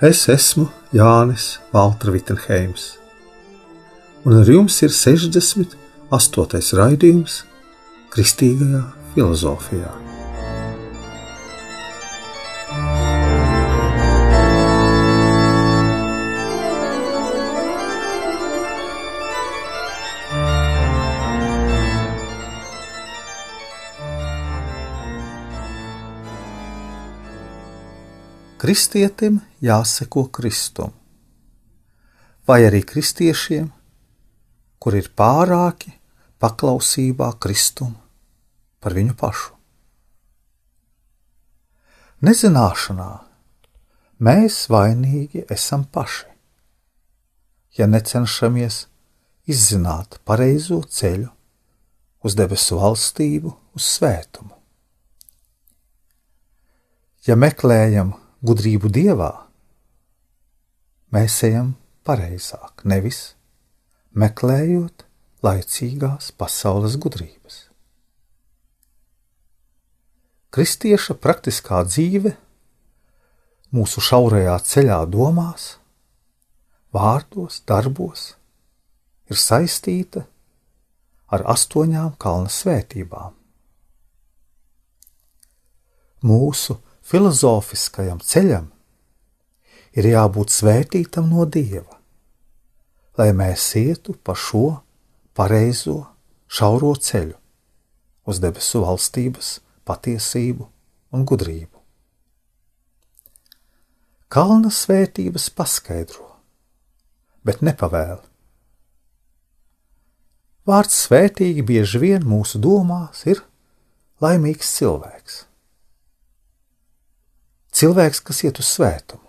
Es esmu Jānis Valtra Vitsenheims, un ar jums ir 68. raidījums Kristīgajā filozofijā. Kristietim jāseko Kristum, vai arī kristiešiem, kur ir pārāki paklausībā Kristum par viņu pašu. Nezināšanā mēs vainīgi esam paši, ja necenšamies izzināt pareizo ceļu uz debesu valstību, uz svētumu. Ja meklējam gudrību dievā, mēs ejam pareizāk, nevis meklējot laicīgās pasaules gudrības. Kristieša praktiskā dzīve mūsu šaurajā ceļā domās, vārdos, darbos ir saistīta ar astoņām kalna svētībām. Mūsu filozofiskajam ceļam ir jābūt svētītam no dieva, lai mēs ietu pa šo pareizo, šauro ceļu uz debesu valstības patiesību un gudrību. Kalna svētības paskaidro, bet nepavēl. Vārds svētīgi bieži vien mūsu domās ir laimīgs cilvēks cilvēks, kas iet uz svētumu.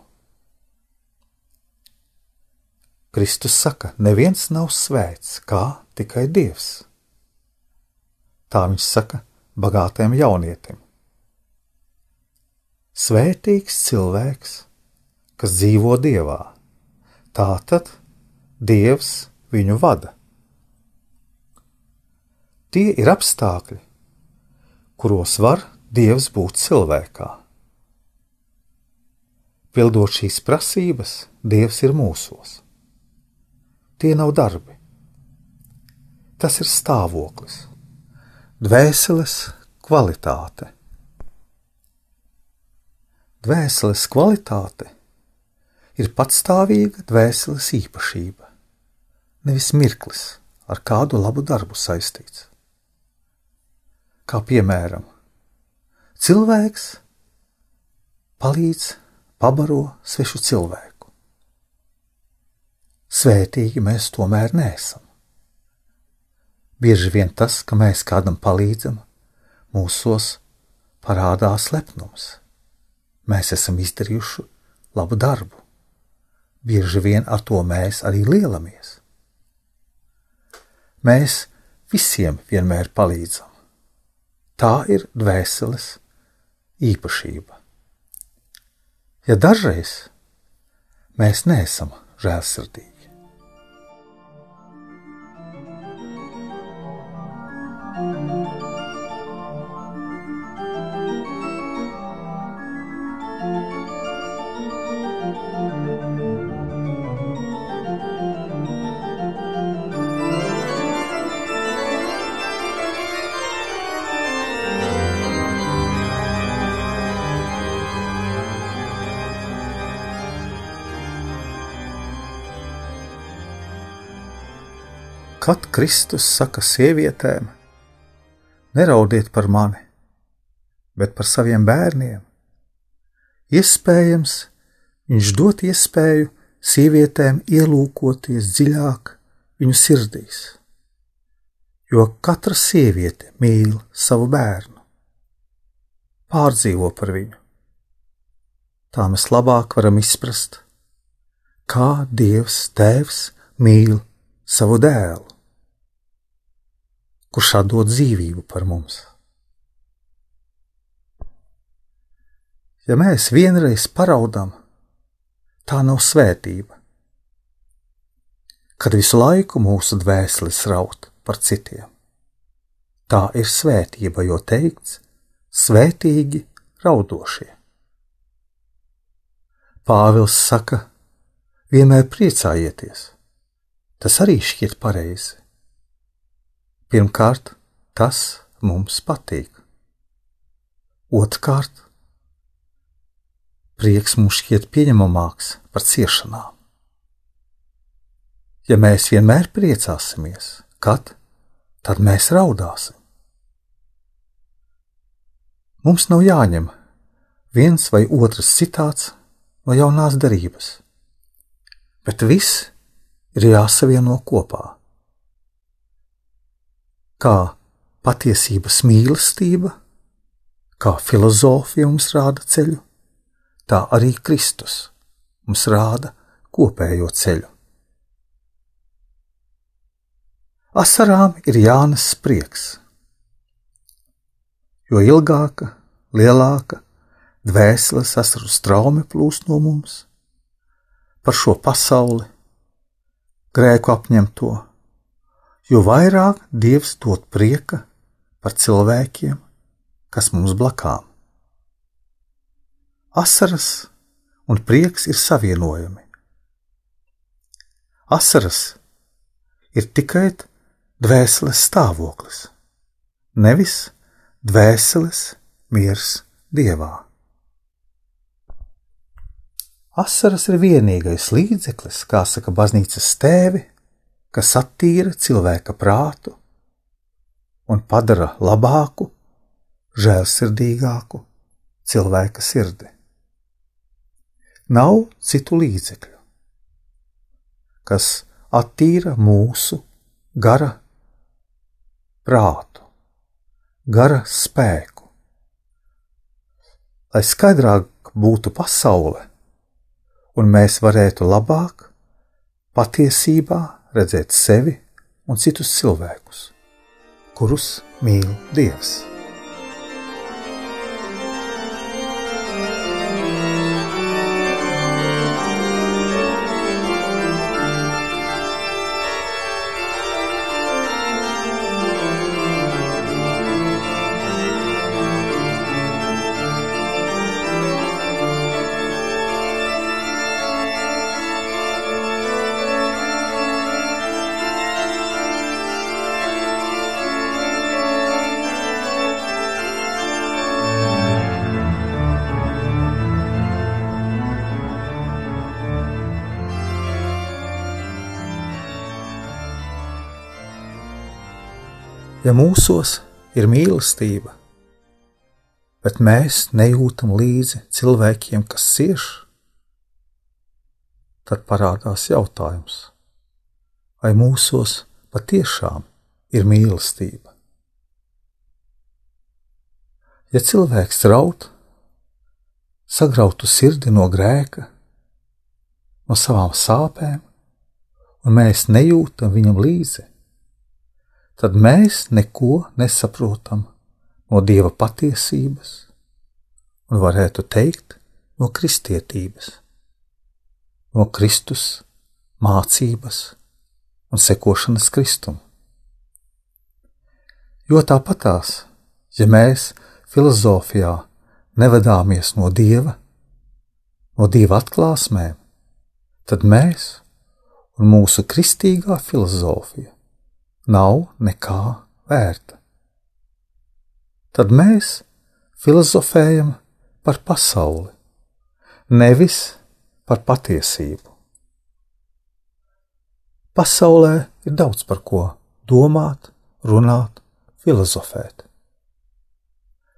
Kristus saka, neviens nav svēts, kā tikai Dievs. Tā viņš saka bagātajam jaunietim. Svētīgs cilvēks, kas dzīvo Dievā, tā tad Dievs viņu vada. Tie ir apstākļi, kuros var Dievs būt cilvēkā. Pildot šīs prasības, Dievs ir mūsos. Tie nav darbi. Tas ir stāvoklis, dvēseles kvalitāte. Dvēseles kvalitāte ir patstāvīga dvēseles īpašība, nevis mirklis ar kādu labu darbu saistīts. Kā piemēram, cilvēks palīdz pabaro svešu cilvēku. Svētīgi mēs tomēr neesam. Bieži vien tas, ka mēs kādam palīdzam, mūsos parādās lepnums. Mēs esam izdarījuši labu darbu. Bieži vien ar to mēs arī lielamies. Mēs visiem vienmēr palīdzam. Tā ir dvēseles īpašība ja dažreiz mēs neesam žēlsirdīgi. Kad Kristus saka sievietēm, neraudiet par mani, bet par saviem bērniem, iespējams, viņš dod iespēju sievietēm ielūkoties dziļāk viņu sirdīs, jo katra sieviete mīl savu bērnu, pārdzīvo par viņu, tā mēs labāk varam izprast, kā Dievs Tēvs mīl savu dēlu, kurš atdod dzīvību par mums. Ja mēs vienreiz paraudam, tā nav svētība, kad visu laiku mūsu dvēseles raut par citiem. Tā ir svētība, jo teikts, svētīgi raudošie. Pāvils saka, vienmēr priecājieties. Tas arī šķiet pareizi. Pirmkārt, tas mums patīk. Otrkārt, prieks mums šķiet pieņemamāks par ciešanām. Ja mēs vienmēr priecāsimies, kad, tad mēs raudāsim. Mums nav jāņem viens vai otrs citāts no jaunās darības. Bet viss ir jāsavieno kopā. Kā patiesības mīlestība, kā filozofija mums rāda ceļu, tā arī Kristus mums rāda kopējo ceļu. Asarām ir jānes prieks, jo ilgāka, lielāka dvēseles asaru straumi plūst no mums par šo pasauli, grēku apņemto, jo vairāk Dievs dod prieka par cilvēkiem, kas mums blakām. Asaras un prieks ir savienojami. Asaras ir tikai dvēseles stāvoklis, nevis dvēseles miers dievā. Asaras ir vienīgais līdzeklis, kā saka baznīcas tēvi, kas attīra cilvēka prātu un padara labāku, žēlsirdīgāku cilvēka sirdi. Nav citu līdzekļu, kas attīra mūsu gara prātu, gara spēku. Lai skaidrāk būtu pasaule, un mēs varētu labāk, patiesībā redzēt sevi un citus cilvēkus, kurus mīl Dievs. Ja mūsos ir mīlestība, bet mēs nejūtam līdzi cilvēkiem, kas cieš, tad parādās jautājums, vai mūsos patiešām ir mīlestība. Ja cilvēks raud, sagrautu sirdi no grēka, no savām sāpēm, un mēs nejūtam viņam līdzi, tad mēs neko nesaprotam no Dieva patiesības un varētu teikt no kristietības, no Kristus mācības un sekošanas Kristum. Jo tāpatās, ja mēs filozofijā nevadāmies no Dieva, no Dieva atklāsmēm, tad mēs un mūsu kristīgā filozofija nav nekā vērta. Tad mēs filozofējam par pasauli, nevis par patiesību. Pasaulē ir daudz par ko domāt, runāt, filozofēt.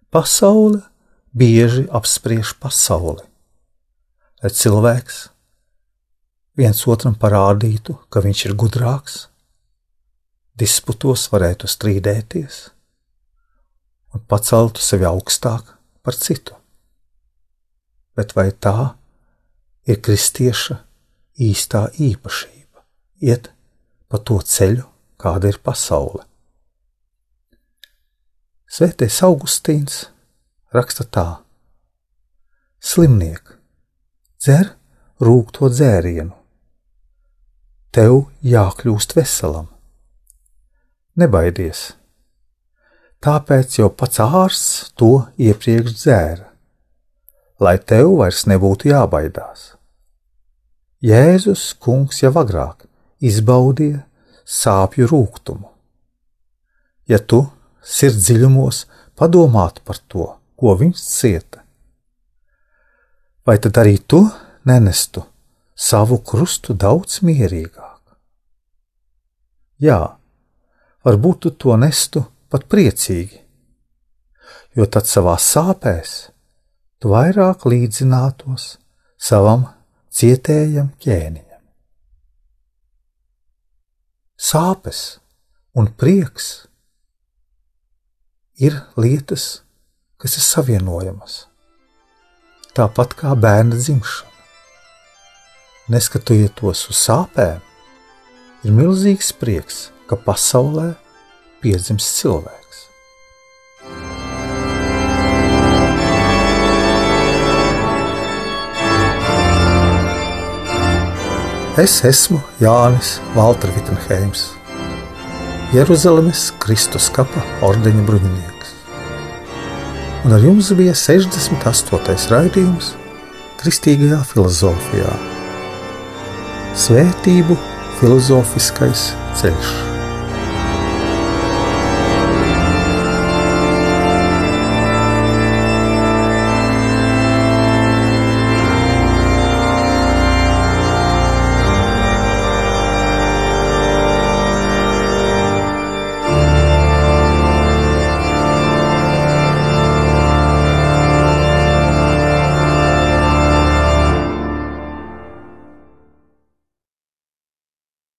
Pasaule bieži apspriež pasauli, lai cilvēks viens otram parādītu, ka viņš ir gudrāks disputos varētu strīdēties un paceltu sevi augstāk par citu. bet vai tā ir kristieša īstā īpašība - iet pa to ceļu, kāda ir pasaule. Svētais Augustīns raksta tā: Slimniek, dzer rūkto dzērienu, tev jākļūst veselam. Nebaidies, tāpēc jau pats ārsts to iepriekš dzēra, lai tev vairs nebūtu jābaidās. Jēzus kungs jau agrāk izbaudīja sāpju rūkumu. Ja tu sirds dziļumos padomātu par to, ko viņš cieta, vai tad arī tu nenestu savu krustu daudz mierīgāk? Jā, varbūt tu to nestu pat priecīgi, jo tad savā sāpēs tu vairāk līdzinātos savam cietējam ķēniņam. Sāpes un prieks ir lietas, kas ir savienojamas, tāpat kā bērna dzimšana. Neskatoties uz sāpēm, ir milzīgs prieks, ka pasaulē piedzimst cilvēks. Es esmu Jānis Valtra Vitsenheims, Jeruzalemes Kristus kapa ordeņa bruņinieks. Un ar jums bija 68. raidījums Kristīgajā filozofijā. Svētību filozofiskais ceļš.